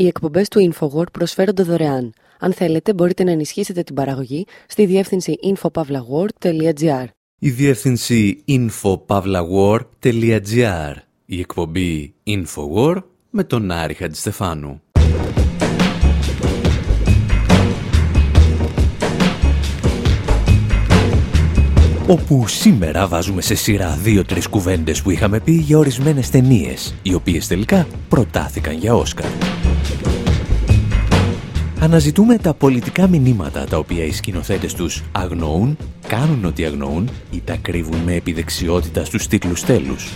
Οι εκπομπές του InfoWord προσφέρονται δωρεάν. Αν θέλετε, μπορείτε να ενισχύσετε την παραγωγή στη διεύθυνση infopavlagor.gr. Η διεύθυνση infopavlagor.gr. Η εκπομπή InfoWord με τον Άρη Χατζηστεφάνου. όπου σήμερα βάζουμε σε σειρά δύο-τρεις κουβέντες που είχαμε πει για ορισμένες ταινίες, οι οποίες τελικά προτάθηκαν για Όσκαρ. Αναζητούμε τα πολιτικά μηνύματα τα οποία οι σκηνοθέτες τους αγνοούν, κάνουν ότι αγνοούν ή τα κρύβουν με επιδεξιότητα στους τίτλους τέλους.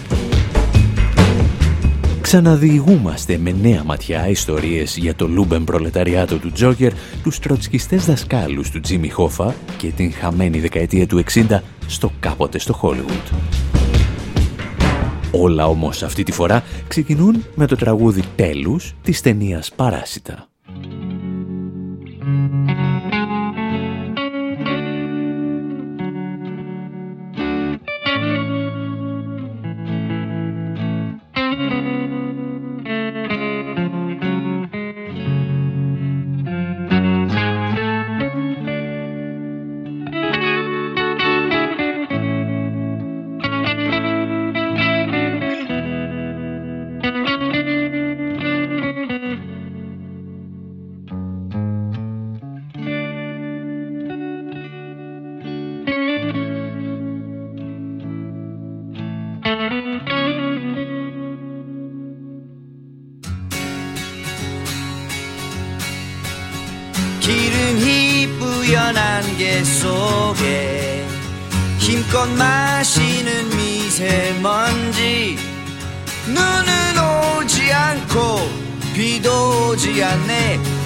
Ξαναδιηγούμαστε με νέα ματιά ιστορίες για το λούμπεν προλεταριάτο του Τζόκερ, τους τροτσκιστές δασκάλους του Τζίμι Χόφα και την χαμένη δεκαετία του 60 στο κάποτε στο Χόλιγουντ. Όλα όμως αυτή τη φορά ξεκινούν με το τραγούδι τέλους της ταινίας «Παράσιτα». Mm-hmm.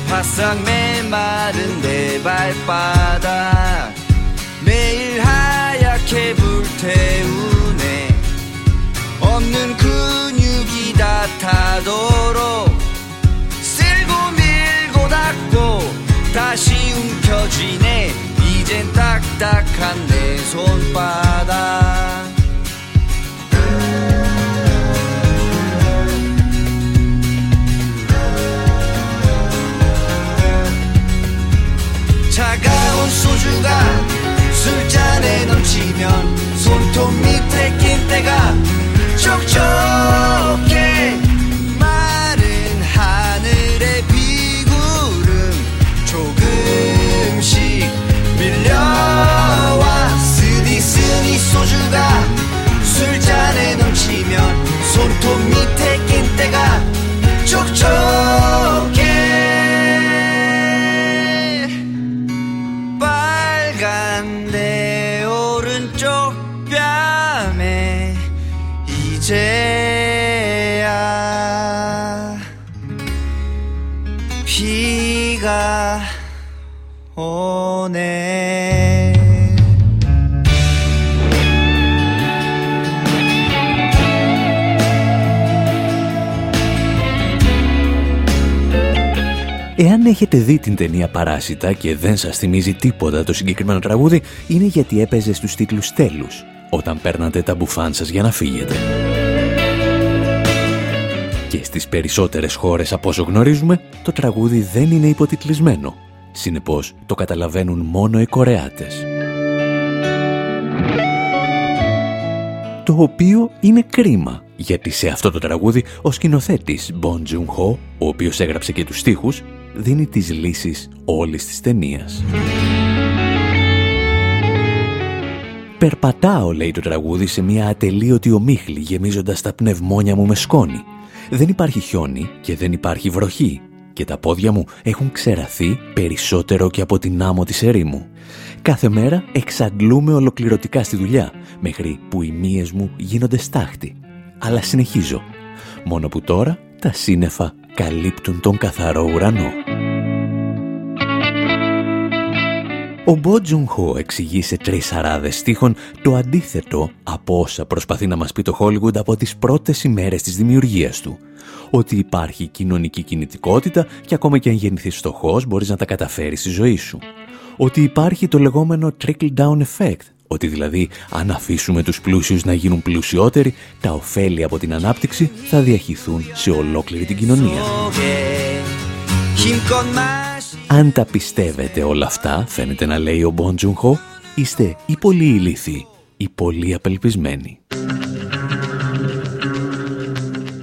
바싹 메마른 내 발바닥. 매일 하얗게 불태우네. 없는 근육이 다 타도록 쓸고 밀고 닦고 다시 움켜쥐네 이젠 딱딱한 내 손바닥. 차가운 소주가 술잔에 넘치면 손톱 밑에 낀 때가 촉촉해 술잔에 넘치면 손톱 밑에 낀 때가 촉촉해. 이제야 비가 오네 έχετε δει την ταινία Παράσιτα και δεν σας θυμίζει τίποτα το συγκεκριμένο τραγούδι, είναι γιατί έπαιζε στους τίτλους τέλους, όταν παίρνατε τα μπουφάν σας για να φύγετε. Και στις περισσότερες χώρες από όσο γνωρίζουμε, το τραγούδι δεν είναι υποτιτλισμένο. Συνεπώς, το καταλαβαίνουν μόνο οι Κορεάτες. Το οποίο είναι κρίμα, γιατί σε αυτό το τραγούδι ο σκηνοθέτης Bon Joon-ho, ο οποίος έγραψε και τους στίχους, δίνει τις λύσεις όλης της ταινίας. «Περπατάω», λέει το τραγούδι, σε μια ατελείωτη ομίχλη, γεμίζοντας τα πνευμόνια μου με σκόνη. Δεν υπάρχει χιόνι και δεν υπάρχει βροχή και τα πόδια μου έχουν ξεραθεί περισσότερο και από την άμμο της ερήμου. Κάθε μέρα εξαντλούμε ολοκληρωτικά στη δουλειά, μέχρι που οι μύες μου γίνονται στάχτη. Αλλά συνεχίζω, μόνο που τώρα τα σύννεφα καλύπτουν τον καθαρό ουρανό. Ο Μπότζουν Χο εξηγεί σε τρεις αράδες στίχων το αντίθετο από όσα προσπαθεί να μας πει το Hollywood από τις πρώτες ημέρες της δημιουργίας του. Ότι υπάρχει κοινωνική κινητικότητα και ακόμα και αν γεννηθείς φτωχός μπορείς να τα καταφέρεις στη ζωή σου. Ότι υπάρχει το λεγόμενο trickle-down effect, ότι δηλαδή αν αφήσουμε τους πλούσιους να γίνουν πλουσιότεροι, τα ωφέλη από την ανάπτυξη θα διαχυθούν σε ολόκληρη την κοινωνία. Αν τα πιστεύετε όλα αυτά, φαίνεται να λέει ο Μπόντζουνχο, είστε ή πολύ ηλίθιοι ή πολύ απελπισμένοι.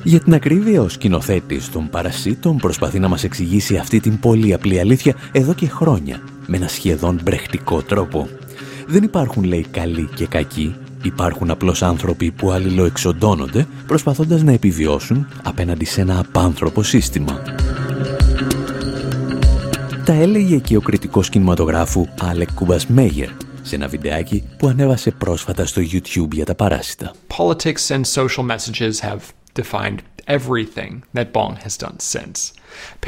Για την ακρίβεια, ο σκηνοθέτης των Παρασίτων προσπαθεί να μας εξηγήσει αυτή την πολύ απλή αλήθεια εδώ και χρόνια, με ένα σχεδόν μπρεχτικό τρόπο. Δεν υπάρχουν, λέει, καλοί και κακοί. Υπάρχουν απλώς άνθρωποι που αλληλοεξοντώνονται, προσπαθώντας να επιβιώσουν απέναντι σε ένα απάνθρωπο σύστημα. Τα έλεγε και ο κριτικός κινηματογράφου Άλεκ Κουμπας Μέγερ σε ένα βιντεάκι που ανέβασε πρόσφατα στο YouTube για τα παράσιτα. Politics and social messages have defined everything that Bong has done since.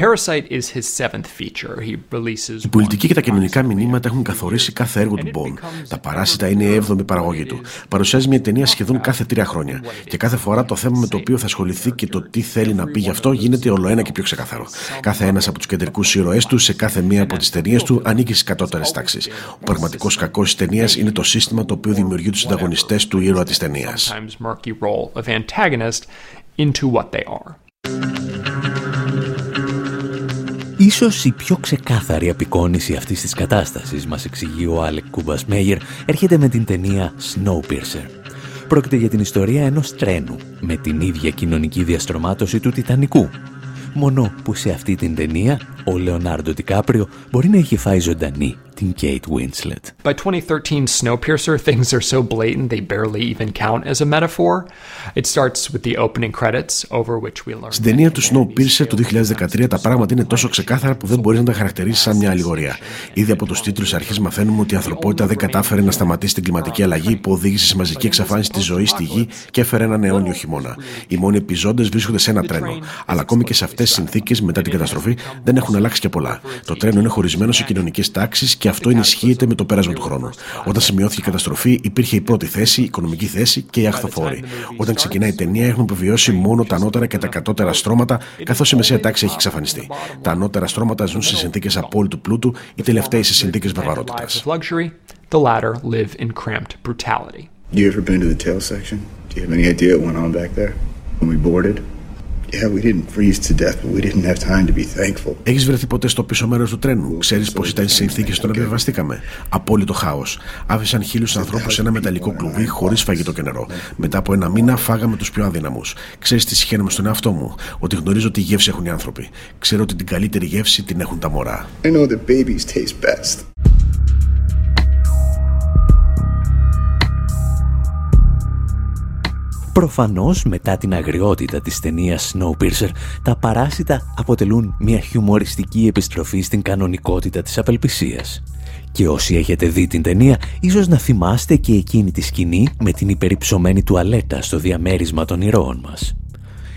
Parasite is his seventh feature. He releases Η πολιτική και τα κοινωνικά μηνύματα έχουν καθορίσει κάθε έργο του Μπον. Τα παράσιτα είναι η έβδομη παραγωγή του. Παρουσιάζει μια ταινία σχεδόν κάθε τρία χρόνια. Και κάθε φορά το θέμα με το οποίο θα ασχοληθεί και το τι θέλει να πει γι' αυτό γίνεται όλο ένα και πιο ξεκάθαρο. Κάθε ένας από τους κεντρικούς ήρωές του σε κάθε μία από τις ταινίες του ανήκει στις κατώτερες τάξεις. Ο πραγματικός κακός της ταινίας είναι το σύστημα το οποίο δημιουργεί τους ανταγωνιστέ του ήρωα της ταινίας. Ίσως η πιο ξεκάθαρη απεικόνηση αυτής της κατάστασης, μας εξηγεί ο Άλεκ Κούμπας Μέγερ, έρχεται με την ταινία Snowpiercer. Πρόκειται για την ιστορία ενός τρένου, με την ίδια κοινωνική διαστρωμάτωση του Τιτανικού. Μόνο που σε αυτή την ταινία, ο Λεωνάρντο Τικάπριο μπορεί να έχει φάει ζωντανή την Kate Winslet. By 2013, Snowpiercer, things are so blatant they barely even count as a metaphor. It starts with the opening credits, over which we learn. Στην ταινία του Snowpiercer του 2013 τα πράγματα είναι τόσο ξεκάθαρα που δεν μπορεί να τα χαρακτηρίσει σαν μια αλληγορία. Ήδη από τους τίτλους αρχή μαθαίνουμε ότι η ανθρωπότητα δεν κατάφερε να σταματήσει την κλιματική αλλαγή που οδήγησε σε μαζική εξαφάνιση της ζωής στη γη και έφερε έναν αιώνιο χειμώνα. Οι μόνοι επιζώντες βρίσκονται σε ένα τρένο. Αλλά ακόμη και σε αυτές τις συνθήκες μετά την καταστροφή δεν έχουν αλλάξει και πολλά. Το τρένο είναι χωρισμένο σε κοινωνικές τάξεις και αυτό ενισχύεται με το πέρασμα του χρόνου. Όταν σημειώθηκε η καταστροφή, υπήρχε η πρώτη θέση, η οικονομική θέση και οι αχθοφόροι. Όταν ξεκινάει η ταινία, έχουν επιβιώσει μόνο τα ανώτερα και τα κατώτερα στρώματα, καθώς η μεσαία τάξη έχει εξαφανιστεί. Τα ανώτερα στρώματα ζουν σε συνθήκες απόλυτου πλούτου, οι τελευταίοι σε συνθήκες βαρβαρότητας. Lives of luxury, the latter live in cramped brutality. You ever been to the tail section? Do you have any idea what went on back there? When we boarded? Έχεις βρεθεί ποτέ στο πίσω μέρος του τρένου; Ξέρεις πώς ήταν οι συνθήκες όταν επιβαστήκαμε; Απόλυτο χάος. Άφησαν χίλιους ανθρώπους σε ένα μεταλλικό κλουβί χωρίς φαγητό και νερό. Μετά από ένα μήνα φάγαμε τους πιο αδύναμους. Ξέρεις τι συχαίνομαι στον εαυτό μου; Ότι γνωρίζω τι γεύση έχουν οι άνθρωποι. Ξέρω ότι την καλύτερη γεύση την έχουν τα μωρά. I know that babies taste best. Προφανώς, μετά την αγριότητα της ταινίας Snowpiercer, τα παράσιτα αποτελούν μια χιουμοριστική επιστροφή στην κανονικότητα της απελπισίας. Και όσοι έχετε δει την ταινία, ίσως να θυμάστε και εκείνη τη σκηνή με την υπερυψωμένη τουαλέτα στο διαμέρισμα των ηρώων μας.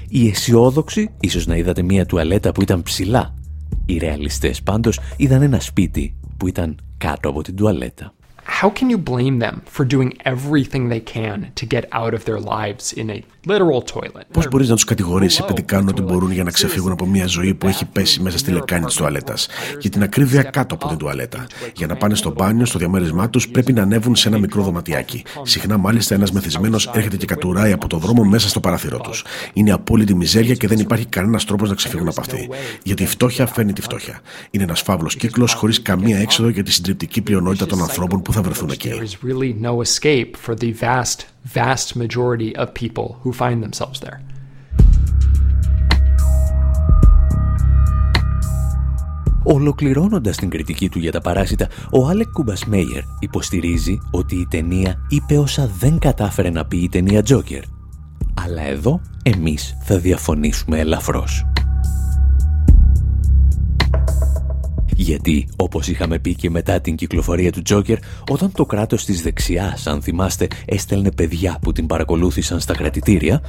Οι αισιόδοξοι ίσως να είδατε μια τουαλέτα που ήταν ψηλά. Οι ρεαλιστές πάντως είδαν ένα σπίτι που ήταν κάτω από την τουαλέτα. How can you blame them for doing everything they can to get out of their lives in a? Πώς μπορείς να τους κατηγορήσεις επειδή κάνουν ό,τι μπορούν για να ξεφύγουν από μια ζωή που έχει πέσει μέσα στη λεκάνη της τουαλέτας, για την ακρίβεια κάτω από την τουαλέτα. Για να πάνε στο μπάνιο, στο διαμέρισμά τους, πρέπει να ανέβουν σε ένα μικρό δωματιάκι. Συχνά, μάλιστα, ένας μεθυσμένος έρχεται και κατουράει από το δρόμο μέσα στο παράθυρο τους. Είναι απόλυτη μιζέρια και δεν υπάρχει κανένας τρόπος να ξεφύγουν από αυτή. Γιατί η φτώχεια φέρνει τη φτώχεια. Είναι ένας φαύλος κύκλος χωρίς καμία έξοδο για τη συντριπτική πλειονότητα των ανθρώπων που θα βρεθούν εκεί. There is really no escape for the vast, vast majority of people who find themselves there. Ολοκληρώνοντας την κριτική του για τα παράσιτα, ο Άλεκ Κουμπασμέιερ υποστηρίζει ότι η ταινία είπε όσα δεν κατάφερε να πει η ταινία Τζόκερ. Αλλά εδώ εμείς θα διαφωνήσουμε ελαφρώς. Γιατί, όπως είχαμε πει και μετά την κυκλοφορία του Τζόκερ, όταν το κράτος της δεξιάς, αν θυμάστε, έστελνε παιδιά που την παρακολούθησαν στα κρατητήρια,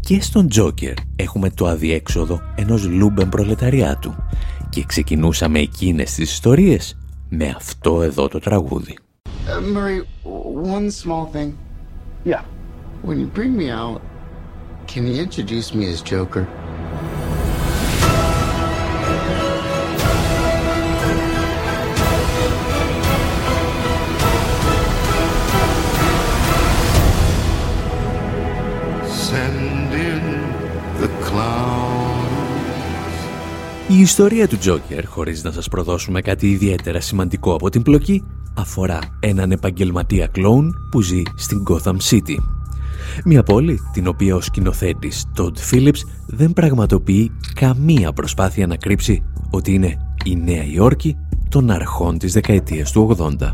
και στον Τζόκερ έχουμε το αδιέξοδο ενός λούμπεν προλεταριάτου και ξεκινούσαμε εκείνες τις ιστορίες με αυτό εδώ το τραγούδι. Uh, Murray, one small thing. Yeah. When you bring me out, can you introduce me as Joker? Η ιστορία του Τζόκερ, χωρίς να σας προδώσουμε κάτι ιδιαίτερα σημαντικό από την πλοκή, αφορά έναν επαγγελματία κλόουν που ζει στην Gotham City. Μια πόλη την οποία ο σκηνοθέτης Todd Phillips δεν πραγματοποιεί καμία προσπάθεια να κρύψει ότι είναι η Νέα Υόρκη των αρχών της δεκαετίας του 80.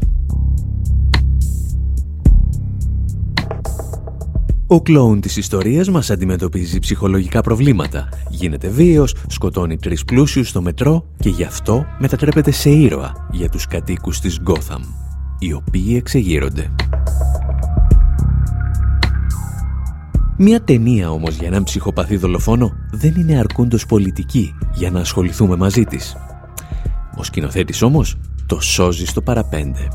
Ο κλόουν της ιστορίας μας αντιμετωπίζει ψυχολογικά προβλήματα. Γίνεται βίαιος, σκοτώνει τρεις πλούσιους στο μετρό και γι' αυτό μετατρέπεται σε ήρωα για τους κατοίκους της Γκόθαμ, οι οποίοι εξεγείρονται. Μια ταινία όμως για έναν ψυχοπαθή δολοφόνο δεν είναι αρκούντος πολιτική για να ασχοληθούμε μαζί της. Ο σκηνοθέτης όμως το σώζει στο παραπέντε.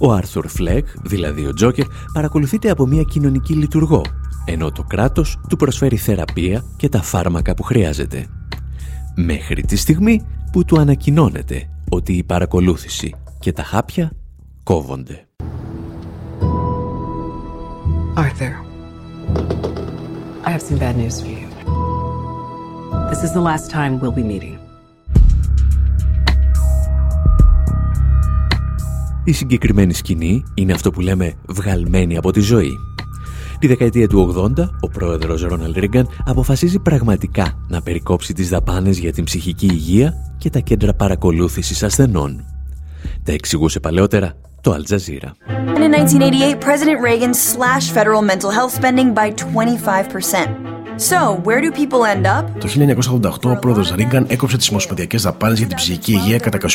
Ο Άρθουρ Φλεκ, δηλαδή ο Τζόκερ, παρακολουθείται από μια κοινωνική λειτουργό, ενώ το κράτος του προσφέρει θεραπεία και τα φάρμακα που χρειάζεται. Μέχρι τη στιγμή που του ανακοινώνεται ότι η παρακολούθηση και τα χάπια κόβονται. Arthur, I have some bad news for you. This is the last time we'll be meeting. Η συγκεκριμένη σκηνή είναι αυτό που λέμε βγαλμένη από τη ζωή. Τη δεκαετία του 80, ο πρόεδρος Ρόναλντ Ρίγκαν αποφασίζει πραγματικά να περικόψει τις δαπάνες για την ψυχική υγεία και τα κέντρα παρακολούθησης ασθενών. Τα εξηγούσε παλαιότερα το Al Jazeera. in 1988, President Reagan slashed federal mental health spending by 25%. So, where do people end up? Το 1988 ο πρόεδρος Ρίγκαν έκοψε τις ομοσπονδιακέ δαπάνες για την ψυχική υγεία κατά 25%.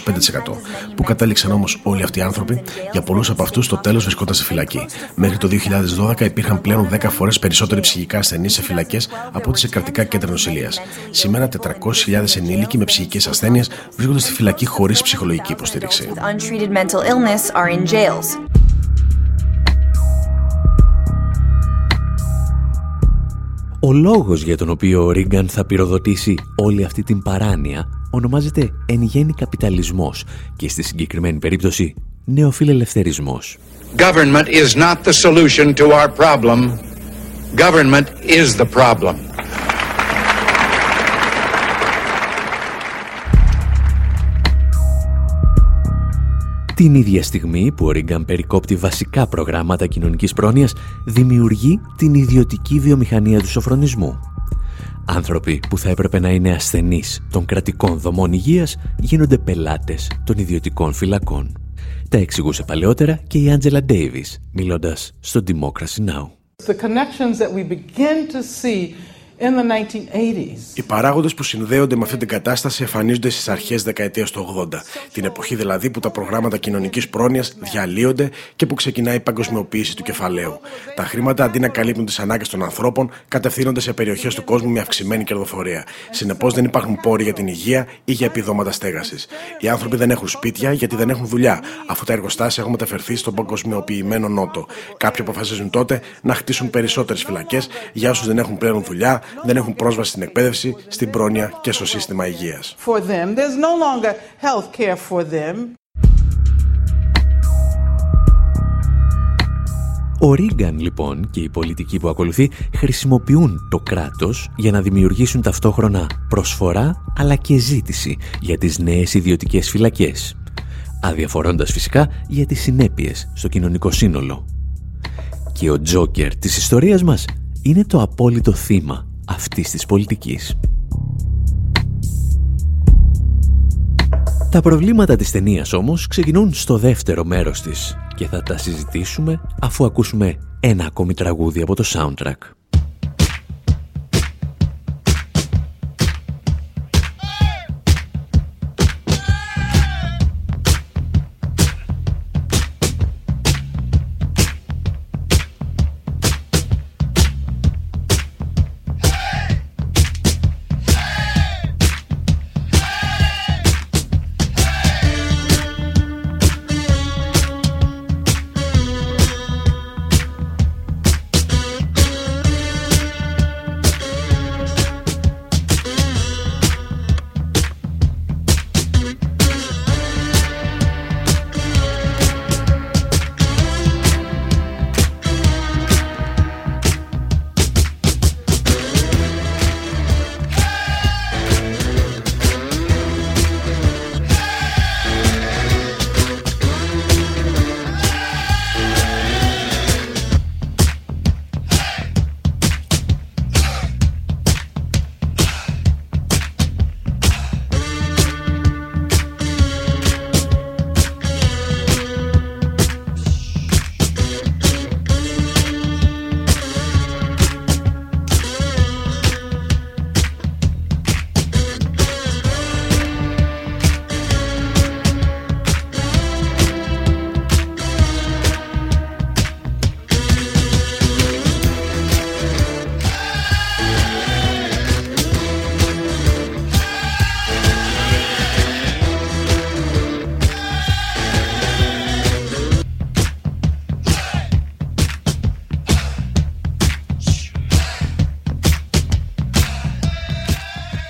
Που κατέληξαν όμως όλοι αυτοί οι άνθρωποι, για πολλούς από αυτούς το τέλος βρισκόταν σε φυλακή. Μέχρι το 2012 υπήρχαν πλέον 10 φορές περισσότεροι ψυχικά ασθενείς σε φυλακές από ό,τι σε κρατικά κέντρα νοσηλείας. Σήμερα 400.000 ενήλικοι με ψυχικές ασθένειες βρίσκονται στη φυλακή χωρίς ψυχολογική υποστήριξη. Ο λόγος για τον οποίο ο Ρίγκαν θα πυροδοτήσει όλη αυτή την παράνοια ονομάζεται εν γέννη καπιταλισμός και στη συγκεκριμένη περίπτωση νεοφιλελευθερισμός. Government is not the solution to our problem. Government is the problem. Την ίδια στιγμή που ο Ρίγκαν περικόπτει βασικά προγράμματα κοινωνικής πρόνοιας, δημιουργεί την ιδιωτική βιομηχανία του σοφρονισμού. Άνθρωποι που θα έπρεπε να είναι ασθενείς των κρατικών δομών υγείας γίνονται πελάτες των ιδιωτικών φυλακών. Τα εξηγούσε παλαιότερα και η Άντζελα Ντέιβις, μιλώντας στο Democracy Now! The connections that we begin to see in the 1980s. Οι παράγοντες που συνδέονται με αυτή την κατάσταση εμφανίζονται στις αρχές δεκαετίας του 80, την εποχή δηλαδή που τα προγράμματα κοινωνικής πρόνοιας διαλύονται και που ξεκινάει η παγκοσμιοποίηση του κεφαλαίου. Τα χρήματα αντί να καλύπτουν τις ανάγκες των ανθρώπων, κατευθύνονται σε περιοχές του κόσμου με αυξημένη κερδοφορία. Συνεπώς δεν υπάρχουν πόροι για την υγεία ή για επιδόματα στέγασης. Οι άνθρωποι δεν έχουν σπίτια γιατί δεν έχουν δουλειά, αφού τα εργοστάσια έχουν μεταφερθεί στον παγκοσμιοποιημένο Νότο. Κάποιοι αποφασίζουν τότε να χτίσουν περισσότερες φυλακές για όσους δεν έχουν πλέον δουλειά, δεν έχουν πρόσβαση στην εκπαίδευση, στην πρόνοια και στο σύστημα υγείας. For them, there's no longer health care for them. Ο Ρίγκαν λοιπόν και οι πολιτικοί που ακολουθεί χρησιμοποιούν το κράτος για να δημιουργήσουν ταυτόχρονα προσφορά αλλά και ζήτηση για τις νέες ιδιωτικές φυλακές. Αδιαφορώντας φυσικά για τις συνέπειες στο κοινωνικό σύνολο. Και ο Τζόκερ της ιστορίας μας είναι το απόλυτο θύμα αυτής της πολιτικής. Τα προβλήματα της ταινίας όμως ξεκινούν στο δεύτερο μέρος της και θα τα συζητήσουμε αφού ακούσουμε ένα ακόμη τραγούδι από το soundtrack.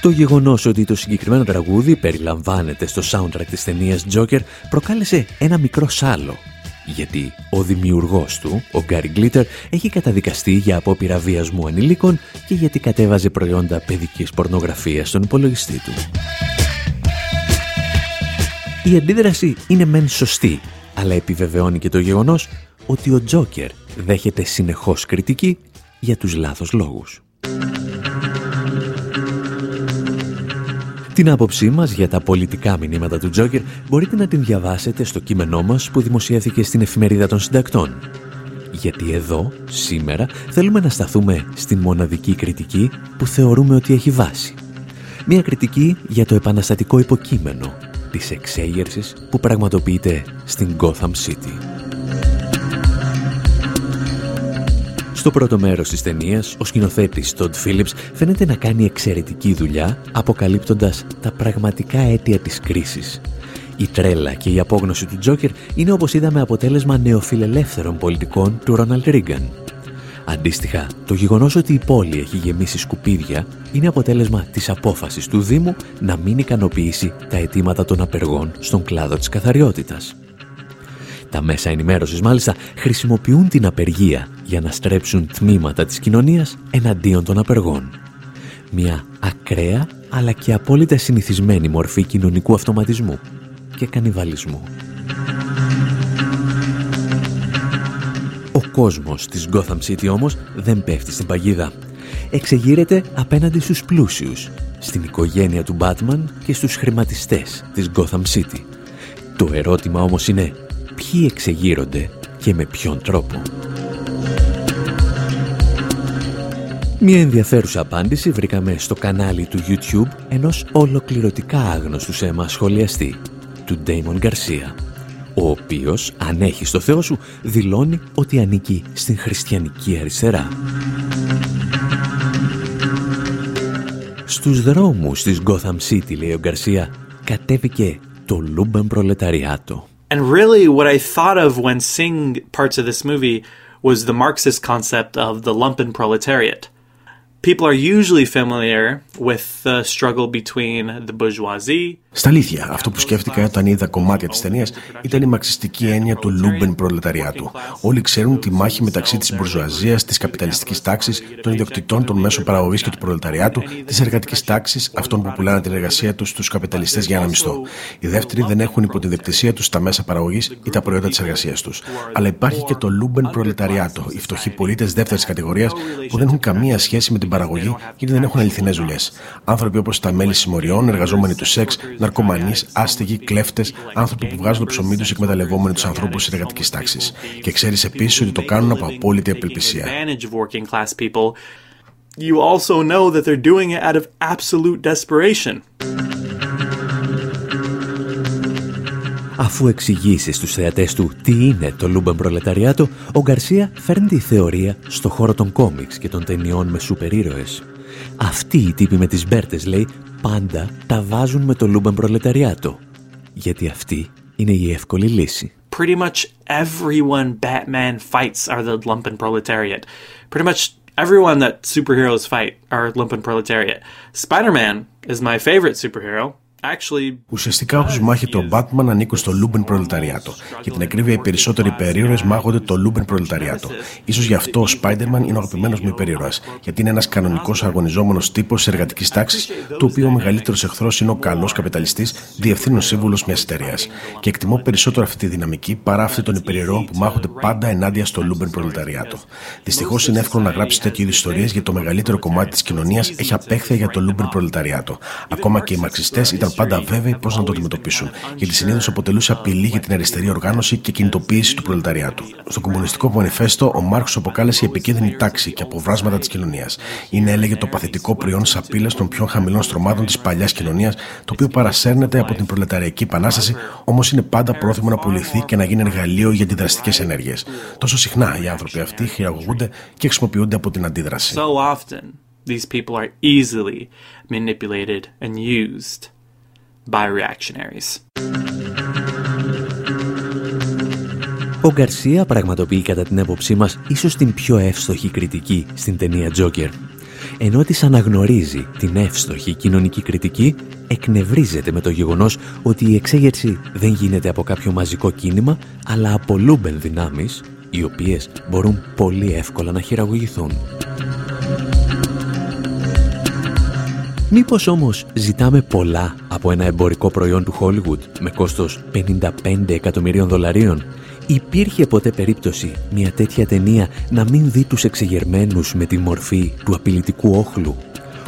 Το γεγονός ότι το συγκεκριμένο τραγούδι περιλαμβάνεται στο soundtrack της ταινίας Joker προκάλεσε ένα μικρό σάλο γιατί ο δημιουργός του, ο Γκάρι Γκλίτερ, έχει καταδικαστεί για απόπειρα βιασμού ανηλίκων και γιατί κατέβαζε προϊόντα παιδικής πορνογραφίας στον υπολογιστή του. Η αντίδραση είναι μεν σωστή, αλλά επιβεβαιώνει και το γεγονός ότι ο Τζόκερ δέχεται συνεχώς κριτική για τους λάθος λόγους. Την άποψή μας για τα πολιτικά μηνύματα του Τζόκερ μπορείτε να την διαβάσετε στο κείμενό μας που δημοσιεύθηκε στην εφημερίδα των συντακτών. Γιατί εδώ, σήμερα, θέλουμε να σταθούμε στην μοναδική κριτική που θεωρούμε ότι έχει βάση. Μια κριτική για το επαναστατικό υποκείμενο της εξέγερσης που πραγματοποιείται στην Gotham City. Στο πρώτο μέρος της ταινίας, ο σκηνοθέτης Todd Phillips φαίνεται να κάνει εξαιρετική δουλειά, αποκαλύπτοντας τα πραγματικά αίτια της κρίσης. Η τρέλα και η απόγνωση του Τζόκερ είναι όπως είδαμε αποτέλεσμα νεοφιλελεύθερων πολιτικών του Ρόναλντ Ρίγκαν. Αντίστοιχα, το γεγονός ότι η πόλη έχει γεμίσει σκουπίδια είναι αποτέλεσμα της απόφασης του Δήμου να μην ικανοποιήσει τα αιτήματα των απεργών στον κλάδο της καθαριότητας. Τα μέσα ενημέρωσης μάλιστα χρησιμοποιούν την απεργία για να στρέψουν τμήματα της κοινωνίας εναντίον των απεργών. Μια ακραία αλλά και απόλυτα συνηθισμένη μορφή κοινωνικού αυτοματισμού και κανιβαλισμού. Ο κόσμος της Gotham City όμως δεν πέφτει στην παγίδα. Εξεγείρεται απέναντι στους πλούσιους, στην οικογένεια του Batman και στους χρηματιστές της Gotham City. Το ερώτημα όμως είναι ποιοι εξεγείρονται και με ποιον τρόπο. Μια ενδιαφέρουσα απάντηση βρήκαμε στο κανάλι του YouTube ενός ολοκληρωτικά άγνωστου σε εμάς σχολιαστή, του Ντέιμον Γκαρσία, ο οποίος, αν έχει στο Θεό σου, δηλώνει ότι ανήκει στην χριστιανική αριστερά. Στους δρόμους της Gotham City, λέει ο Γκαρσία, κατέβηκε το Λούμπεν Προλεταριάτο. And really what I thought of when seeing parts of this movie was the Marxist concept of the lumpen proletariat. People are usually familiar with the struggle between the bourgeoisie Στα αλήθεια, αυτό που σκέφτηκα όταν είδα κομμάτια της ταινίας ήταν η μαρξιστική έννοια του Λούμπεν προλεταριάτου. Όλοι ξέρουν τη μάχη μεταξύ της μπουρζουαζίας, της καπιταλιστικής τάξης, των ιδιοκτητών των μέσων παραγωγής και του προλεταριάτου, της εργατικής τάξης, αυτών που πουλάνε την εργασία τους στους καπιταλιστές για ένα μισθό. Οι δεύτεροι δεν έχουν υπό την ιδιοκτησία τους τα μέσα παραγωγής ή τα προϊόντα της εργασίας τους. Αλλά υπάρχει και το Λούμπεν προλεταριάτο, οι φτωχοί πολίτες δεύτερης κατηγορίας που δεν έχουν καμία σχέση με την παραγωγή γιατί δεν έχουν αληθινές δουλειές. Άνθρωποι όπως τα μέλη συμμοριών, εργαζόμενοι του σεξ, ναρκωμανείς, άστεγοι, κλέφτες, άνθρωποι που βγάζουν το ψωμί τους εκμεταλλευόμενοι τους ανθρώπους της εργατικής τάξης. Και ξέρεις επίσης ότι το κάνουν από απόλυτη απελπισία. You also know that they're doing it out of absolute desperation. Αφού εξηγήσει στους θεατές του τι είναι το Λούμπεν Προλεταριάτο, ο Γκαρσία φέρνει τη θεωρία στο χώρο των κόμιξ και των ταινιών με σούπερ ήρωες. Αυτοί οι τύποι με τις μπέρτες, λέει, πάντα τα βάζουν με το Λούμπεν Προλεταριάτο. Γιατί αυτή είναι η εύκολη λύση. Pretty much everyone Batman fights are the lumpen proletariat. Pretty much everyone that superheroes fight are lumpen proletariat. Spider-Man is my favorite superhero. Ουσιαστικά όσους μάχεται ο Batman ανήκουν στο Λούμπεν Προλεταριάτο. Για την ακρίβεια, οι περισσότεροι υπερήρωες μάχονται το Λούμπεν Προλεταριάτο. Ίσως γι' αυτό ο Spider-Man είναι ο αγαπημένος μου υπερήρωας. Γιατί είναι ένας κανονικός αγωνιζόμενος τύπος της εργατικής τάξης, του οποίου ο μεγαλύτερος εχθρός είναι ο καλός καπιταλιστής, διευθύνων σύμβουλος μιας εταιρείας. Και εκτιμώ περισσότερο αυτή τη δυναμική παρά αυτή των υπερηρώων που μάχονται πάντα ενάντια στο Λούμπεν Προλεταριάτο. Δυστυχώς είναι εύκολο να γράψεις τέτοιου είδους ιστορίες γιατί το μεγαλύτερο κομμάτι της κοινωνίας έχει απέχθεια για το Λούμπεν Προλεταριάτο. Ακόμα και οι μαξιστέ ήταν πάντα βέβαιοι πώς να το αντιμετωπίσουν, γιατί συνήθως αποτελούσε απειλή για την αριστερή οργάνωση και κινητοποίηση του προλεταριάτου. Στο Κομμουνιστικό Μανιφέστο, ο Μαρξ το αποκάλεσε επικίνδυνη τάξη και αποβράσματα της κοινωνίας. Είναι, έλεγε, το παθητικό προϊόν σαπίλας των πιο χαμηλών στρωμάτων της παλιάς κοινωνίας, το οποίο παρασέρνεται από την προλεταριακή επανάσταση, όμως είναι πάντα πρόθυμο να πουληθεί και να γίνει εργαλείο για αντιδραστικές ενέργειες. Τόσο συχνά οι άνθρωποι αυτοί χειραγωγούνται και χρησιμοποιούνται από την αντίδραση. So often, these people are easily manipulated and used by reactionaries. Ο Γκαρσία πραγματοποιεί κατά την έποψή μας ίσως την πιο εύστοχη κριτική στην ταινία Joker. ενώ της αναγνωρίζει την εύστοχη κοινωνική κριτική, εκνευρίζεται με το γεγονός ότι η εξέγερση δεν γίνεται από κάποιο μαζικό κίνημα, αλλά από λούμπεν δυνάμεις, οι οποίες μπορούν πολύ εύκολα να χειραγωγηθούν. Μήπως όμως ζητάμε πολλά από ένα εμπορικό προϊόν του Hollywood με κόστος 55 εκατομμυρίων δολαρίων; Υπήρχε ποτέ περίπτωση μια τέτοια ταινία να μην δει τους εξεγερμένους με τη μορφή του απειλητικού όχλου,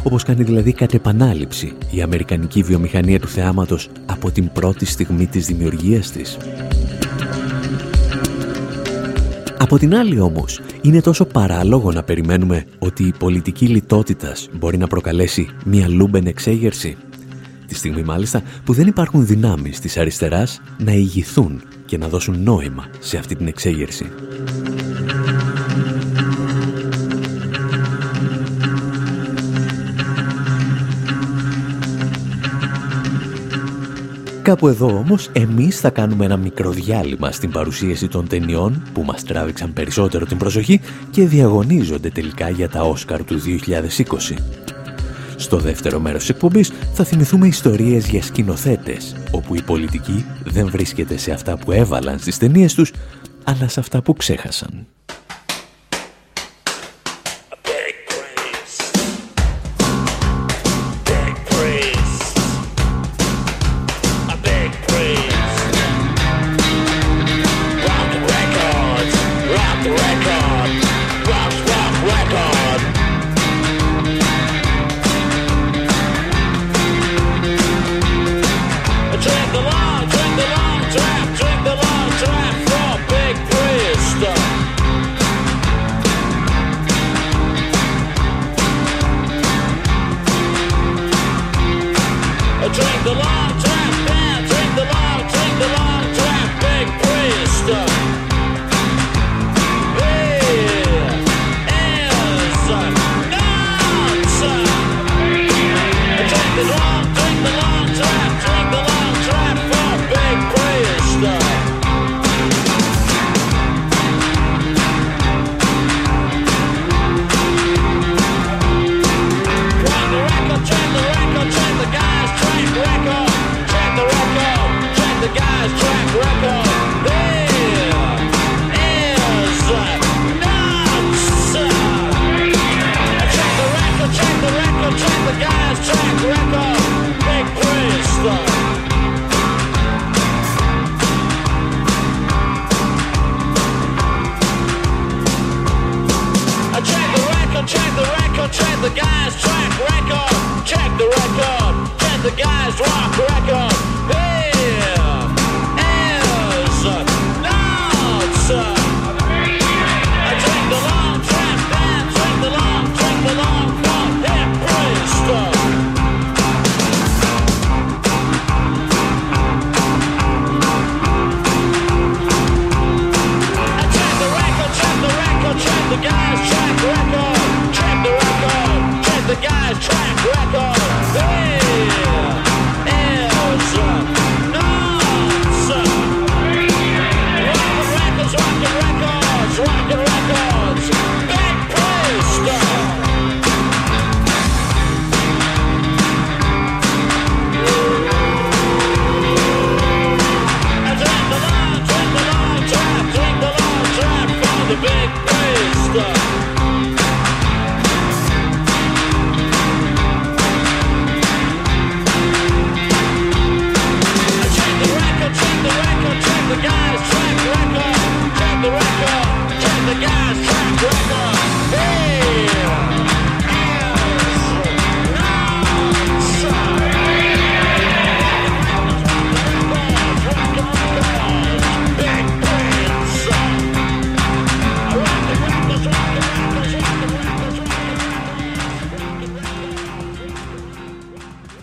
όπως κάνει δηλαδή κατ' επανάληψη η αμερικανική βιομηχανία του θεάματος από την πρώτη στιγμή της δημιουργίας της. Από την άλλη όμως, είναι τόσο παράλογο να περιμένουμε ότι η πολιτική λιτότητας μπορεί να προκαλέσει μια λούμπεν εξέγερση. Τη στιγμή μάλιστα που δεν υπάρχουν δυνάμεις της αριστεράς να ηγηθούν και να δώσουν νόημα σε αυτή την εξέγερση. Κάπου εδώ όμως εμείς θα κάνουμε ένα μικρό διάλειμμα στην παρουσίαση των ταινιών που μας τράβηξαν περισσότερο την προσοχή και διαγωνίζονται τελικά για τα Όσκαρ του 2020. Στο δεύτερο μέρος της εκπομπής θα θυμηθούμε ιστορίες για σκηνοθέτες, όπου η πολιτική δεν βρίσκεται σε αυτά που έβαλαν στις ταινίες τους, αλλά σε αυτά που ξέχασαν.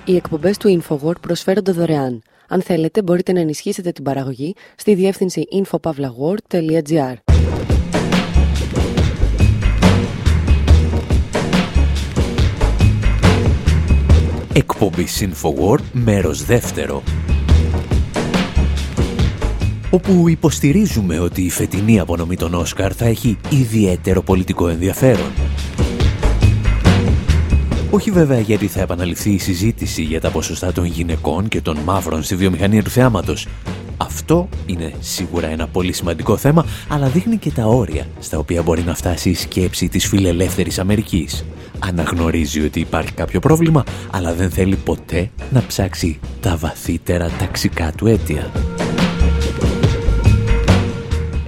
Οι εκπομπές του InfoWord προσφέρονται δωρεάν. Αν θέλετε, μπορείτε να ενισχύσετε την παραγωγή στη διεύθυνση infopavlagor.gr. Εκπομπή InfoWord, μέρος δεύτερο. Όπου υποστηρίζουμε ότι η φετινή απονομή των Όσκαρ θα έχει ιδιαίτερο πολιτικό ενδιαφέρον. Όχι βέβαια γιατί θα επαναληφθεί η συζήτηση για τα ποσοστά των γυναικών και των μαύρων στη βιομηχανία του θεάματος. Αυτό είναι σίγουρα ένα πολύ σημαντικό θέμα, αλλά δείχνει και τα όρια στα οποία μπορεί να φτάσει η σκέψη της φιλελεύθερης Αμερικής. Αναγνωρίζει ότι υπάρχει κάποιο πρόβλημα, αλλά δεν θέλει ποτέ να ψάξει τα βαθύτερα ταξικά του αίτια.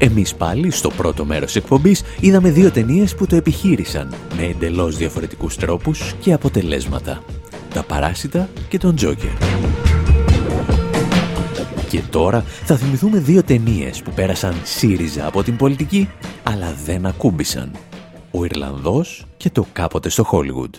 Εμείς πάλι στο πρώτο μέρος εκπομπής είδαμε δύο ταινίες που το επιχείρησαν με εντελώς διαφορετικούς τρόπους και αποτελέσματα. Τα Παράσιτα και τον Τζόκερ. Και τώρα θα θυμηθούμε δύο ταινίες που πέρασαν σύριζα από την πολιτική, αλλά δεν ακούμπησαν. Ο Ιρλανδός και το κάποτε στο Χόλιγουντ.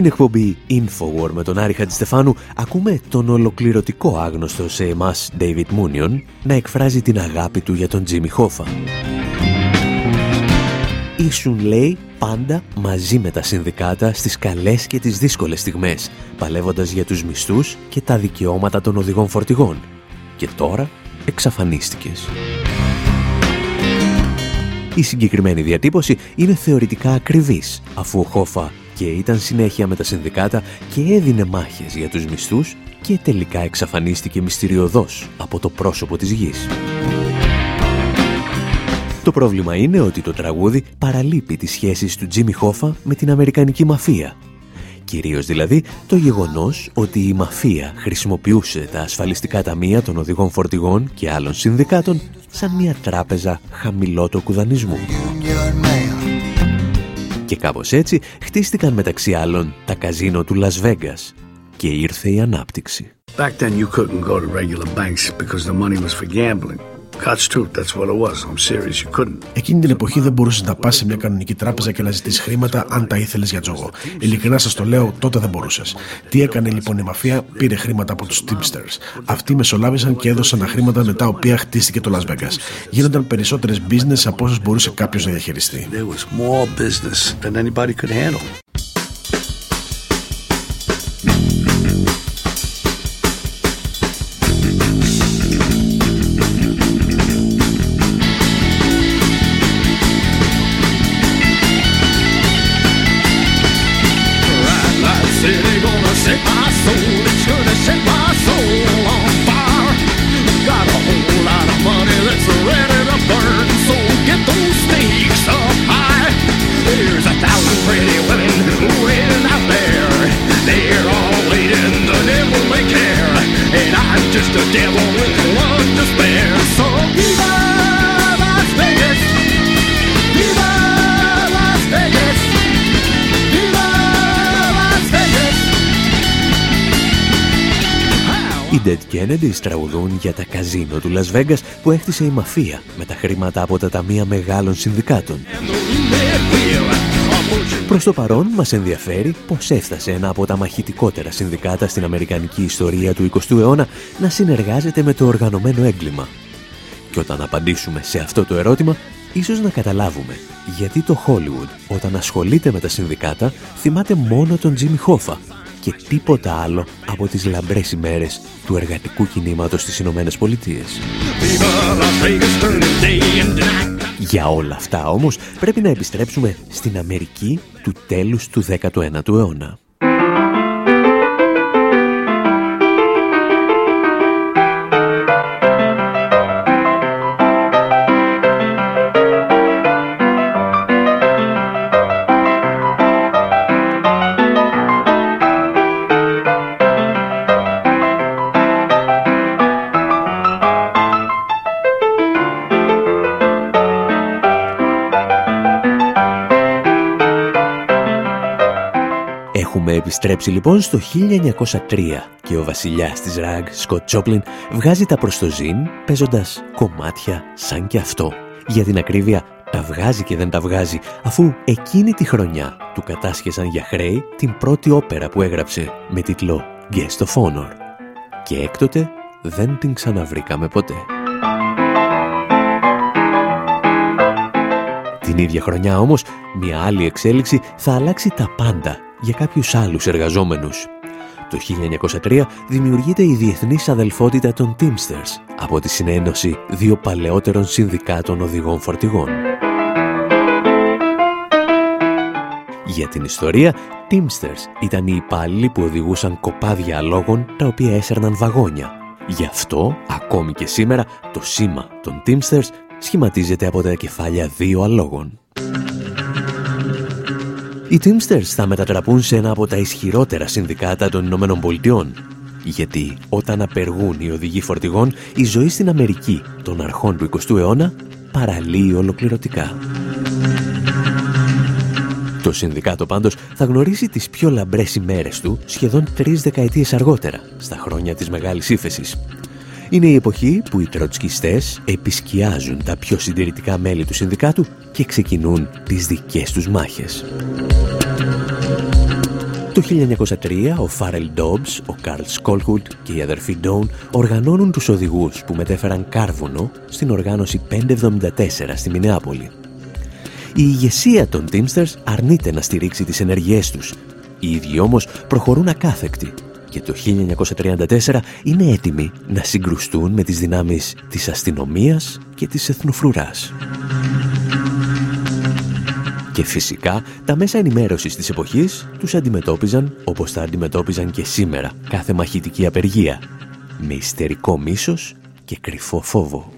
Στην εκπομπή Infowar με τον Άρη Χατζηστεφάνου ακούμε τον ολοκληρωτικό άγνωστο σε εμάς David Moonion να εκφράζει την αγάπη του για τον Jimmy Hoffa. Ήσουν λέει πάντα μαζί με τα συνδικάτα στις καλές και τις δύσκολες στιγμές, παλεύοντας για τους μισθούς και τα δικαιώματα των οδηγών φορτηγών. Και τώρα εξαφανίστηκες. Η συγκεκριμένη διατύπωση είναι θεωρητικά ακριβής, αφού ο Χόφα και ήταν συνέχεια με τα συνδικάτα και έδινε μάχες για τους μισθούς και τελικά εξαφανίστηκε μυστηριωδώς από το πρόσωπο της γης. Το πρόβλημα είναι ότι το τραγούδι παραλείπει τις σχέσεις του Τζίμι Χόφα με την Αμερικανική μαφία. Κυρίως δηλαδή το γεγονός ότι η μαφία χρησιμοποιούσε τα ασφαλιστικά ταμεία των οδηγών φορτηγών και άλλων συνδικάτων σαν μια τράπεζα χαμηλότοκου δανεισμού. Και κάπως έτσι χτίστηκαν μεταξύ άλλων τα καζίνο του Las Vegas και ήρθε η ανάπτυξη. Back then you couldn't go to regular banks because the money was for gambling. Εκείνη την εποχή δεν μπορούσε να πας σε μια κανονική τράπεζα και να ζητήσεις χρήματα αν τα ήθελες για τζόγο. Ειλικρινά σας το λέω, τότε δεν μπορούσες. Τι έκανε λοιπόν η μαφία, πήρε χρήματα από τους Teamsters. Αυτοί μεσολάβησαν και έδωσαν τα χρήματα με τα οποία χτίστηκε το Las Vegas. Γίνονταν περισσότερες business από όσες μπορούσε κάποιος να διαχειριστεί. Οι Dead Kennedys τραγουδούν για τα καζίνο του Las Vegas που έχτισε η μαφία με τα χρήματα από τα ταμεία μεγάλων συνδικάτων. Προς το παρόν μας ενδιαφέρει πως έφτασε ένα από τα μαχητικότερα συνδικάτα στην αμερικανική ιστορία του 20ου αιώνα να συνεργάζεται με το οργανωμένο έγκλημα. Και όταν απαντήσουμε σε αυτό το ερώτημα, ίσως να καταλάβουμε γιατί το Hollywood όταν ασχολείται με τα συνδικάτα θυμάται μόνο τον Τζίμι Χόφα και τίποτα άλλο από τις λαμπρές ημέρες του εργατικού κινήματος στις Ηνωμένες Πολιτείες. Για όλα αυτά όμως πρέπει να επιστρέψουμε στην Αμερική του τέλους του 19ου αιώνα. Επιστρέψει λοιπόν στο 1903 και ο βασιλιάς της ραγ, Σκοτ Τσόπλιν, βγάζει τα προστοζήν παίζοντας κομμάτια σαν και αυτό. Για την ακρίβεια, τα βγάζει και δεν τα βγάζει, αφού εκείνη τη χρονιά του κατάσχεσαν για χρέη την πρώτη όπερα που έγραψε με τίτλο Guest of Honor. Και έκτοτε δεν την ξαναβρήκαμε ποτέ. Την ίδια χρονιά όμως, μια άλλη εξέλιξη θα αλλάξει τα πάντα για κάποιους άλλους εργαζόμενους. Το 1903 δημιουργείται η Διεθνής Αδελφότητα των Teamsters από τη συνένωση δύο παλαιότερων συνδικάτων οδηγών φορτηγών. Για την ιστορία, Teamsters ήταν οι υπάλληλοι που οδηγούσαν κοπάδια αλόγων τα οποία έσερναν βαγόνια. Γι' αυτό, ακόμη και σήμερα, το σήμα των Teamsters σχηματίζεται από τα κεφάλια δύο αλόγων. Οι Teamsters θα μετατραπούν σε ένα από τα ισχυρότερα συνδικάτα των Ηνωμένων Πολιτειών. Γιατί όταν απεργούν οι οδηγοί φορτηγών, η ζωή στην Αμερική των αρχών του 20ου αιώνα παραλύει ολοκληρωτικά. Το συνδικάτο πάντως θα γνωρίσει τις πιο λαμπρές ημέρες του σχεδόν τρεις δεκαετίες αργότερα, στα χρόνια της Μεγάλης Ήφεσης. Είναι η εποχή που οι τροτσκιστές επισκιάζουν τα πιο συντηρητικά μέλη του συνδικάτου και ξεκινούν τις δικές τους μάχες. Το 1903 ο Φάρελ Ντόμπς, ο Καρλ Σκόλχουλτ και οι αδερφοί Ντόουν οργανώνουν τους οδηγούς που μετέφεραν κάρβονο στην οργάνωση 574 στη Μινεάπολη. Η ηγεσία των Teamsters αρνείται να στηρίξει τις ενεργειές τους. Οι ίδιοι όμως προχωρούν ακάθεκτοι και το 1934 είναι έτοιμοι να συγκρουστούν με τις δυνάμεις της αστυνομίας και της εθνοφρουράς. Και φυσικά τα μέσα ενημέρωσης της εποχής τους αντιμετώπιζαν όπως τα αντιμετώπιζαν και σήμερα κάθε μαχητική απεργία με ιστερικό μίσος και κρυφό φόβο.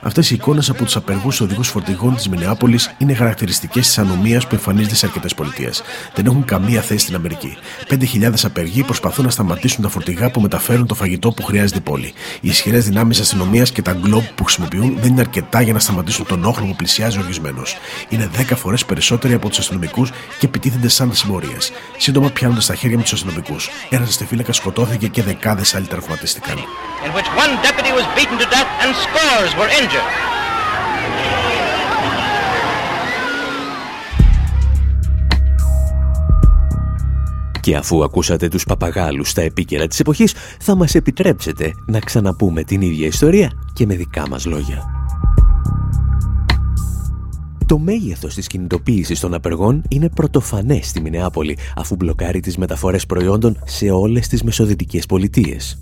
Αυτές οι εικόνες από τους απεργούς οδηγούς φορτηγών της Μινεάπολης είναι χαρακτηριστικές της ανομίας που εμφανίζεται σε αρκετές πολιτείες. Δεν έχουν καμία θέση στην Αμερική. 5.000 απεργοί προσπαθούν να σταματήσουν τα φορτηγά που μεταφέρουν το φαγητό που χρειάζεται η πόλη. Οι ισχυρές δυνάμεις αστυνομίας και τα γκλόμπ που χρησιμοποιούν δεν είναι αρκετά για να σταματήσουν τον όχλο που πλησιάζει οργισμένος. Είναι 10 φορές περισσότεροι από τους αστυνομικούς και επιτίθενται σαν συμμορίε. Σύντομα πιάνονται στα χέρια με τους αστυνομικούς. Ένας αστεφύλακα σκοτώθηκε και δεκάδες άλλοι τραυματίστηκαν. Και αφού ακούσατε τους παπαγάλους στα επίκαιρα της εποχής, θα μας επιτρέψετε να ξαναπούμε την ίδια ιστορία και με δικά μας λόγια. Το μέγεθος της κινητοποίησης των απεργών είναι πρωτοφανές στη Μινεάπολη, αφού μπλοκάρει τις μεταφορές προϊόντων σε όλες τις μεσοδυτικές πολιτείες.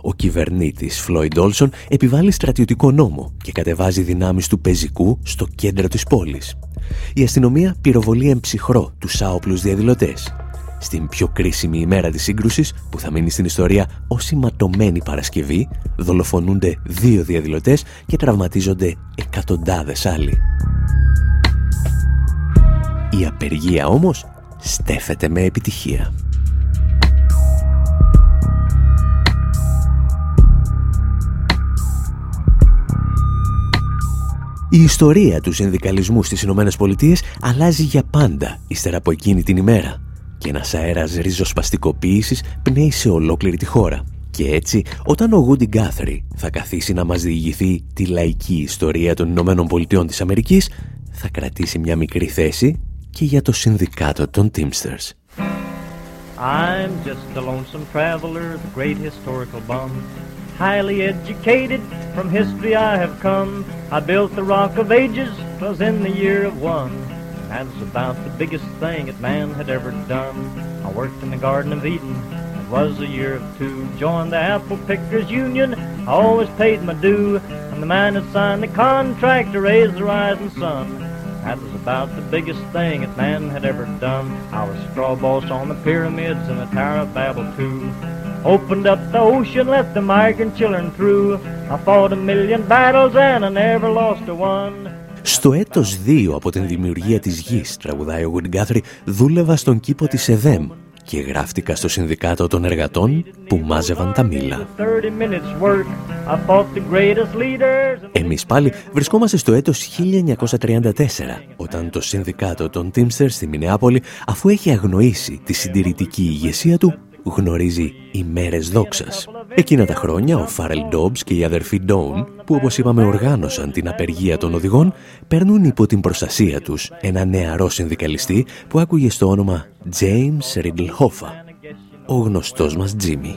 Ο κυβερνήτης Φλόιντ Όλσον επιβάλλει στρατιωτικό νόμο και κατεβάζει δυνάμεις του πεζικού στο κέντρο της πόλης. Η αστυνομία πυροβολεί εμψυχρό τους άοπλους διαδηλωτές. στην πιο κρίσιμη ημέρα της σύγκρουσης που θα μείνει στην ιστορία ως η ματωμένη Παρασκευή, δολοφονούνται δύο διαδηλωτές και τραυματίζονται εκατοντάδες άλλοι. Η απεργία όμως στέφεται με επιτυχία. Η ιστορία του συνδικαλισμού στις Ηνωμένες Πολιτείες αλλάζει για πάντα ύστερα από εκείνη την ημέρα και ένας αέρας ριζοσπαστικοποίησης πνέει σε ολόκληρη τη χώρα. Και έτσι, όταν ο Γούντι Γκάθρι θα καθίσει να μας διηγηθεί τη λαϊκή ιστορία των Ηνωμένων Πολιτειών της Αμερικής, θα κρατήσει μια μικρή θέση και για το συνδικάτο των Teamsters. I'm just a lonesome traveler, the great historical bum. Highly educated, from history I have come. I built the Rock of Ages, twas in the year of one. That's about the biggest thing that man had ever done. I worked in the Garden of Eden, it was a year of two. Joined the Apple Pickers Union, I always paid my due. And the man that signed the contract to raise the rising sun. That was about the biggest thing that man had ever done. I was straw boss on the pyramids and the Tower of Babel too. Opened up the ocean, let the migrant children through. I fought a million battles and I never lost a one. Στο έτος 2 από την δημιουργία της γης, τραγουδάει ο Γκάθρι, δούλευα στον κήπο της ΕΔΕΜ και γράφτηκα στο Συνδικάτο των Εργατών που μάζευαν τα μήλα. Εμείς πάλι βρισκόμαστε στο έτος 1934, όταν το Συνδικάτο των Teamsters στη Μινεάπολη, αφού έχει αγνοήσει τη συντηρητική ηγεσία του, γνωρίζει ημέρες δόξας. Εκείνα τα χρόνια ο Φάρελ Ντόμπς και οι αδερφοί Ντόουν, που όπως είπαμε οργάνωσαν την απεργία των οδηγών, παίρνουν υπό την προστασία τους ένα νεαρό συνδικαλιστή που άκουγε στο όνομα James Riddle Hoffa, ο γνωστός μας Τζίμι.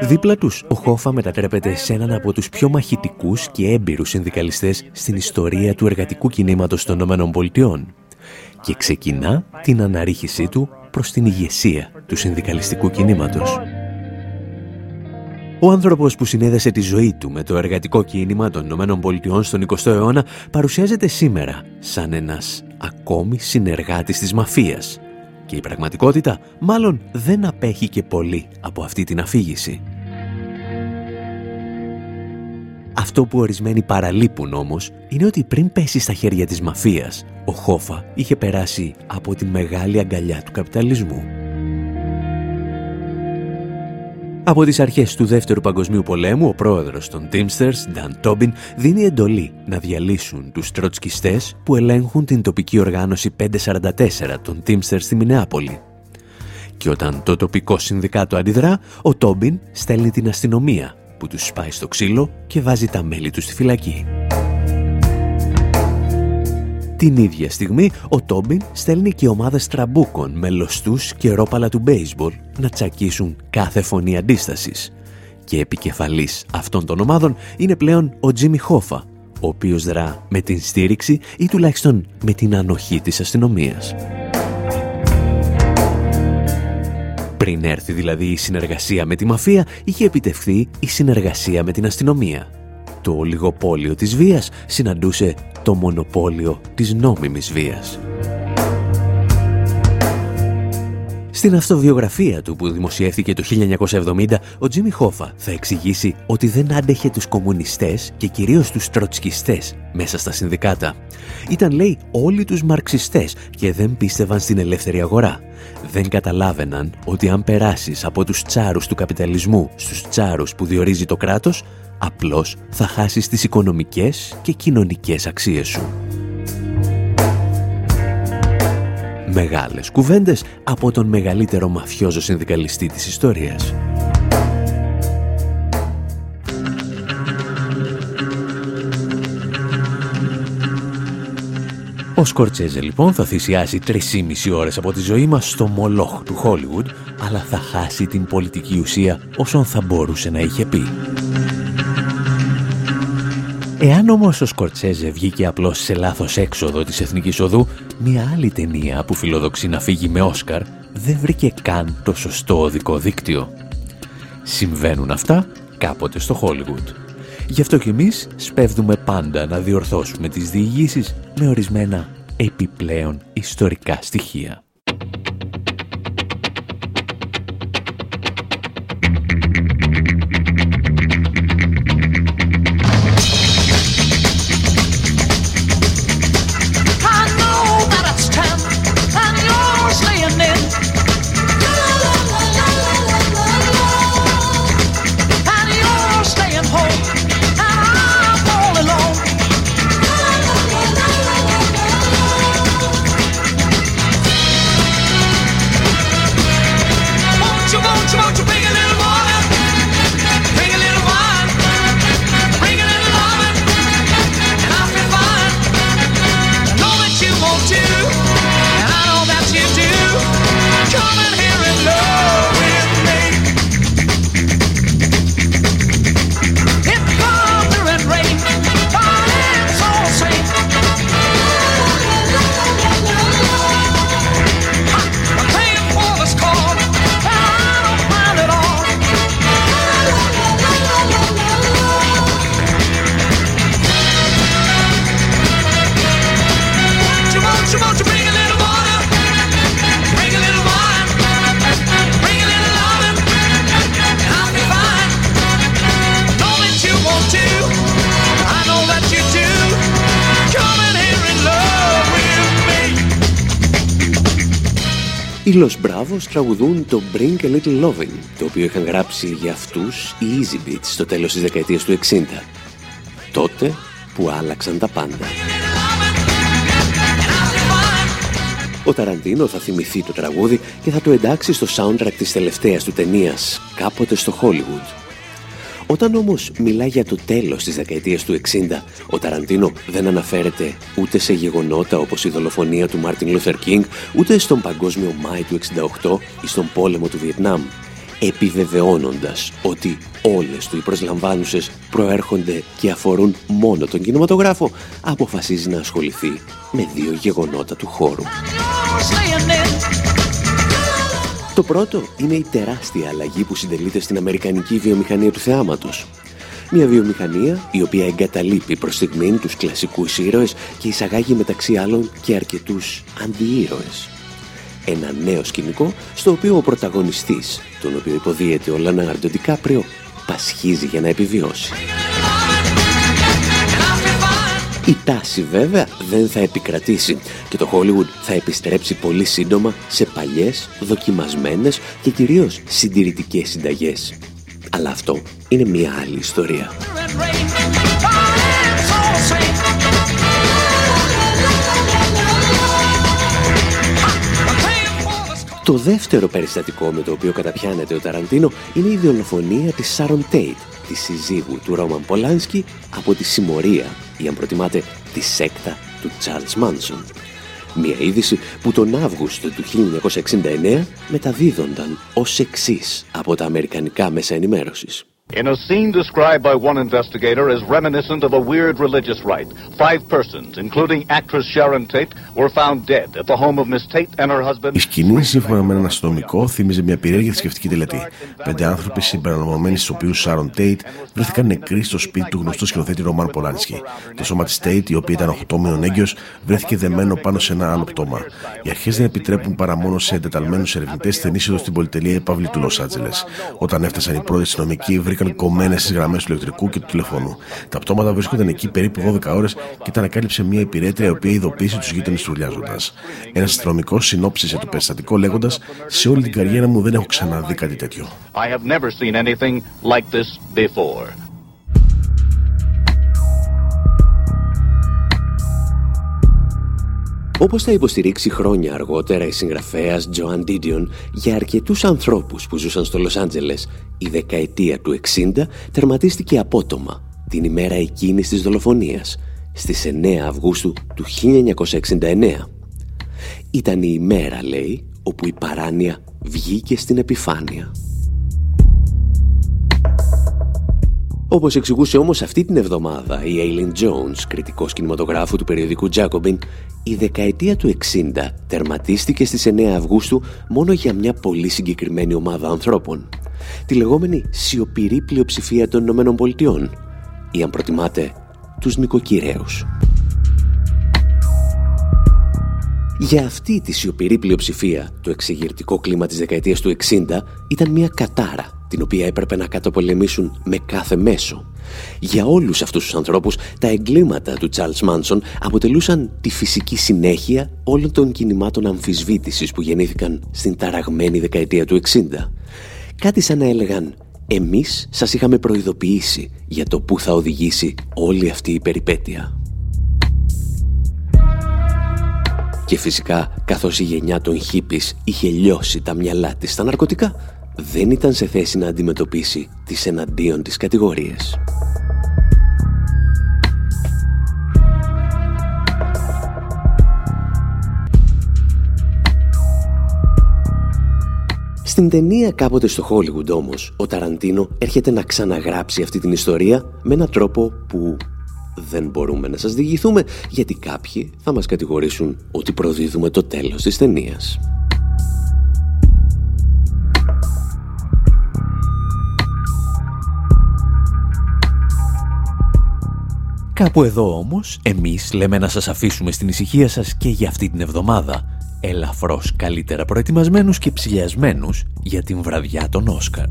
Δίπλα τους, ο Χόφα μετατρέπεται σε έναν από τους πιο μαχητικούς και έμπειρους συνδικαλιστές στην ιστορία του εργατικού κινήματος των ΗΠΑ και ξεκινά την αναρρίχησή του προς την ηγεσία του συνδικαλιστικού κινήματος. Ο άνθρωπος που συνέδεσε τη ζωή του με το εργατικό κίνημα των Ηνωμένων Πολιτειών στον 20ο αιώνα παρουσιάζεται σήμερα σαν ένας ακόμη συνεργάτης της μαφίας και η πραγματικότητα μάλλον δεν απέχει και πολύ από αυτή την αφήγηση. Αυτό που ορισμένοι παραλείπουν όμως είναι ότι πριν πέσει στα χέρια της μαφίας, ο Χόφα είχε περάσει από τη μεγάλη αγκαλιά του καπιταλισμού. Από τις αρχές του Δεύτερου Παγκοσμίου Πολέμου, ο πρόεδρος των Teamsters, Dan Tobin, δίνει εντολή να διαλύσουν τους τροτσκιστές που ελέγχουν την τοπική οργάνωση 544 των Teamsters στη Μινεάπολη. Και όταν το τοπικό συνδικάτο αντιδρά, ο Τόμπιν στέλνει την αστυνομία που τους σπάει στο ξύλο και βάζει τα μέλη τους στη φυλακή. Την ίδια στιγμή, ο Τόμπιν στέλνει και ομάδες τραμπούκων με λοστούς και ρόπαλα του μπέισμπολ να τσακίσουν κάθε φωνή αντίστασης. Και επικεφαλής αυτών των ομάδων είναι πλέον ο Τζίμι Χόφα, ο οποίος δρά με την στήριξη ή τουλάχιστον με την ανοχή της αστυνομίας. Πριν έρθει δηλαδή η συνεργασία με τη μαφία, είχε επιτευχθεί η συνεργασία με την αστυνομία. Το ολιγοπόλιο της βίας συναντούσε το μονοπόλιο της νόμιμης βίας. Στην αυτοβιογραφία του που δημοσιεύθηκε το 1970, ο Τζίμι Χόφα θα εξηγήσει ότι δεν άντεχε τους κομμουνιστές και κυρίως τους τροτσκιστές μέσα στα συνδικάτα. Ήταν, λέει, όλοι τους μαρξιστές και δεν πίστευαν στην ελεύθερη αγορά. Δεν καταλάβαιναν ότι αν περάσεις από τους τσάρους του καπιταλισμού στους τσάρους που διορίζει το κράτος, απλώς θα χάσεις τις οικονομικές και κοινωνικές αξίες σου. Μεγάλες κουβέντες από τον μεγαλύτερο μαφιόζο συνδικαλιστή της ιστορίας. Ο Σκορτσέζε λοιπόν θα θυσιάσει 3,5 ώρες από τη ζωή μας στο μολόχ του Χόλιγουντ, αλλά θα χάσει την πολιτική ουσία όσον θα μπορούσε να είχε πει. Εάν όμως ο Σκορτσέζε βγήκε απλώς σε λάθος έξοδο της Εθνικής Οδού, μια άλλη ταινία που φιλοδοξεί να φύγει με Όσκαρ δεν βρήκε καν το σωστό οδικό δίκτυο. Συμβαίνουν αυτά κάποτε στο Χόλιγουτ. Γι' αυτό και εμείς σπέβδουμε πάντα να διορθώσουμε τις διηγήσεις με ορισμένα επιπλέον ιστορικά στοιχεία. Οι Los Bravos τραγουδούν το Bring a Little Lovin', το οποίο είχαν γράψει για αυτούς οι Easybeats στο τέλος της δεκαετίας του 60. Τότε που άλλαξαν τα πάντα. Ο Ταραντίνο θα θυμηθεί το τραγούδι και θα το εντάξει στο soundtrack της τελευταίας του ταινίας, κάποτε στο Hollywood. Όταν όμως μιλά για το τέλος της δεκαετίας του 60, ο Ταραντίνο δεν αναφέρεται ούτε σε γεγονότα όπως η δολοφονία του Μάρτιν Λούθερ Κίνγκ, ούτε στον Παγκόσμιο Μάη του 68 ή στον πόλεμο του Βιετνάμ, επιβεβαιώνοντας ότι όλες του οι προσλαμβάνουσες προέρχονται και αφορούν μόνο τον κινηματογράφο, αποφασίζει να ασχοληθεί με δύο γεγονότα του χώρου. Το πρώτο είναι η τεράστια αλλαγή που συντελείται στην Αμερικανική βιομηχανία του θεάματος. Μια βιομηχανία η οποία εγκαταλείπει προς στιγμήν τους κλασικούς ήρωες και εισαγάγει μεταξύ άλλων και αρκετούς αντιήρωες. Ένα νέο σκηνικό στο οποίο ο πρωταγωνιστής, τον οποίο υποδίεται ο Λανάρντο Ντικάπριο, πασχίζει για να επιβιώσει. Η τάση βέβαια δεν θα επικρατήσει και το Hollywood θα επιστρέψει πολύ σύντομα σε παλιές, δοκιμασμένες και κυρίως συντηρητικές συνταγές. Αλλά αυτό είναι μια άλλη ιστορία. Το δεύτερο περιστατικό με το οποίο καταπιάνεται ο Ταραντίνο είναι η δολοφονία της Σάρον Τέιτ, της συζύγου του Ρόμαν Πολάνσκι, από τη συμμορία ή αν προτιμάτε τη σέκτα του Charles Manson. Μια είδηση που τον Αύγουστο του 1969 μεταδίδονταν ως εξής από τα αμερικανικά μέσα ενημέρωσης. In a scene described by one investigator as reminiscent of a weird religious rite, five persons, including actress Sharon Tate, were found dead at the home of Miss Tate and her husband. Η σκηνή, σύμφωνα με έναν αστυνομικό, θύμιζε μια περίεργη θρησκευτική τελετή. Πέντε άνθρωποι συμπεριλαμβανομένοι στους οποίους Sharon Tate βρέθηκαν νεκροί στο σπίτι του γνωστού σκηνοθέτη Ρωμάν Πολάνσκι. Το σώμα της Tate, η οποία ήταν 8 μήνων έγκυος, βρέθηκε δεμένο πάνω σε ένα άλλο πτώμα. Οι αρχές δεν επιτρέπουν παρά μόνο σε εντεταλμένους ερευνητές στην είσοδο στην πολυτελεία Επαυλή του Λος Άντζελες. Όταν έφτασαν οι πρώτοι αστυνομικοί, βρήκαν κομμένες στις γραμμές του ηλεκτρικού και του τηλεφώνου. Τα πτώματα βρίσκονταν εκεί περίπου 12 ώρες και τα ανακάλυψε μια υπηρέτρια η οποία ειδοποίησε τους γείτονες του ουρλιάζοντα. Ένας αστυνομικός συνόψισε το περιστατικό λέγοντας: Σε όλη την καριέρα μου δεν έχω ξαναδεί κάτι τέτοιο. Όπως θα υποστηρίξει χρόνια αργότερα η συγγραφέας Joan Didion για αρκετούς ανθρώπους που ζούσαν στο Λος Άντζελες, η δεκαετία του 60 τερματίστηκε απότομα την ημέρα εκείνης της δολοφονίας, στις 9 Αυγούστου του 1969. Ήταν η ημέρα, λέει, όπου η παράνοια βγήκε στην επιφάνεια. Όπως εξηγούσε όμως αυτή την εβδομάδα η Aileen Jones, κριτικός κινηματογράφου του περιοδικού Jacobin, η δεκαετία του 60 τερματίστηκε στις 9 Αυγούστου μόνο για μια πολύ συγκεκριμένη ομάδα ανθρώπων. Τη λεγόμενη σιωπηρή πλειοψηφία των Ηνωμένων Πολιτειών ή αν προτιμάτε τους νοικοκυρέους. Για αυτή τη σιωπηρή πλειοψηφία, το εξεγερτικό κλίμα της δεκαετίας του 60 ήταν μια κατάρα την οποία έπρεπε να καταπολεμήσουν με κάθε μέσο. Για όλους αυτούς τους ανθρώπους, τα εγκλήματα του Charles Manson αποτελούσαν τη φυσική συνέχεια όλων των κινημάτων αμφισβήτησης που γεννήθηκαν στην ταραγμένη δεκαετία του 60. Κάτι σαν να έλεγαν «Εμείς σας είχαμε προειδοποιήσει για το που θα οδηγήσει όλη αυτή η περιπέτεια». Και φυσικά, καθώς η γενιά των χίπης είχε λιώσει τα μυαλά της στα ναρκωτικά, δεν ήταν σε θέση να αντιμετωπίσει τις εναντίον της κατηγορίες. Στην ταινία κάποτε στο Hollywood όμως, ο Ταραντίνο έρχεται να ξαναγράψει αυτή την ιστορία με έναν τρόπο που δεν μπορούμε να σας διηγηθούμε γιατί κάποιοι θα μας κατηγορήσουν ότι προδίδουμε το τέλος της ταινίας. Κάπου εδώ όμως, εμείς λέμε να σας αφήσουμε στην ησυχία σας και για αυτή την εβδομάδα, ελαφρώς καλύτερα προετοιμασμένους και ψηλιασμένους για την βραδιά των Όσκαρ.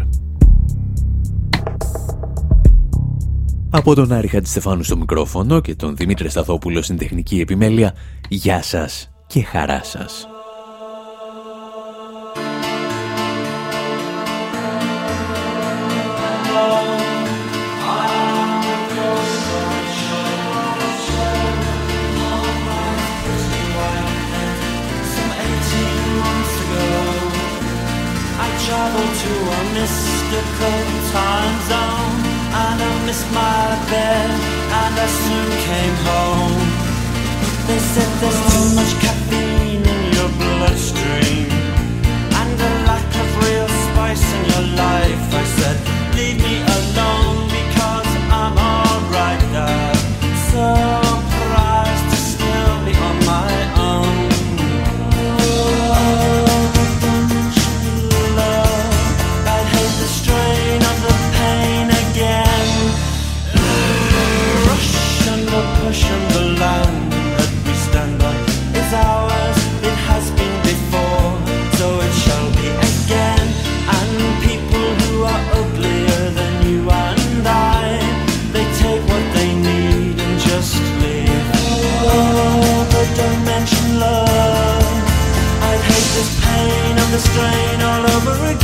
Από τον Άρη Χατζηστεφάνου στο μικρόφωνο και τον Δημήτρη Σταθόπουλο στην τεχνική επιμέλεια, γεια σας και χαρά σας. Difficult time zone. And I missed my bed and I soon came home. They said there's too much caffeine in your bloodstream. And a lack of real spice in your life. I said leave me alone because I'm alright now. So the strain all over again.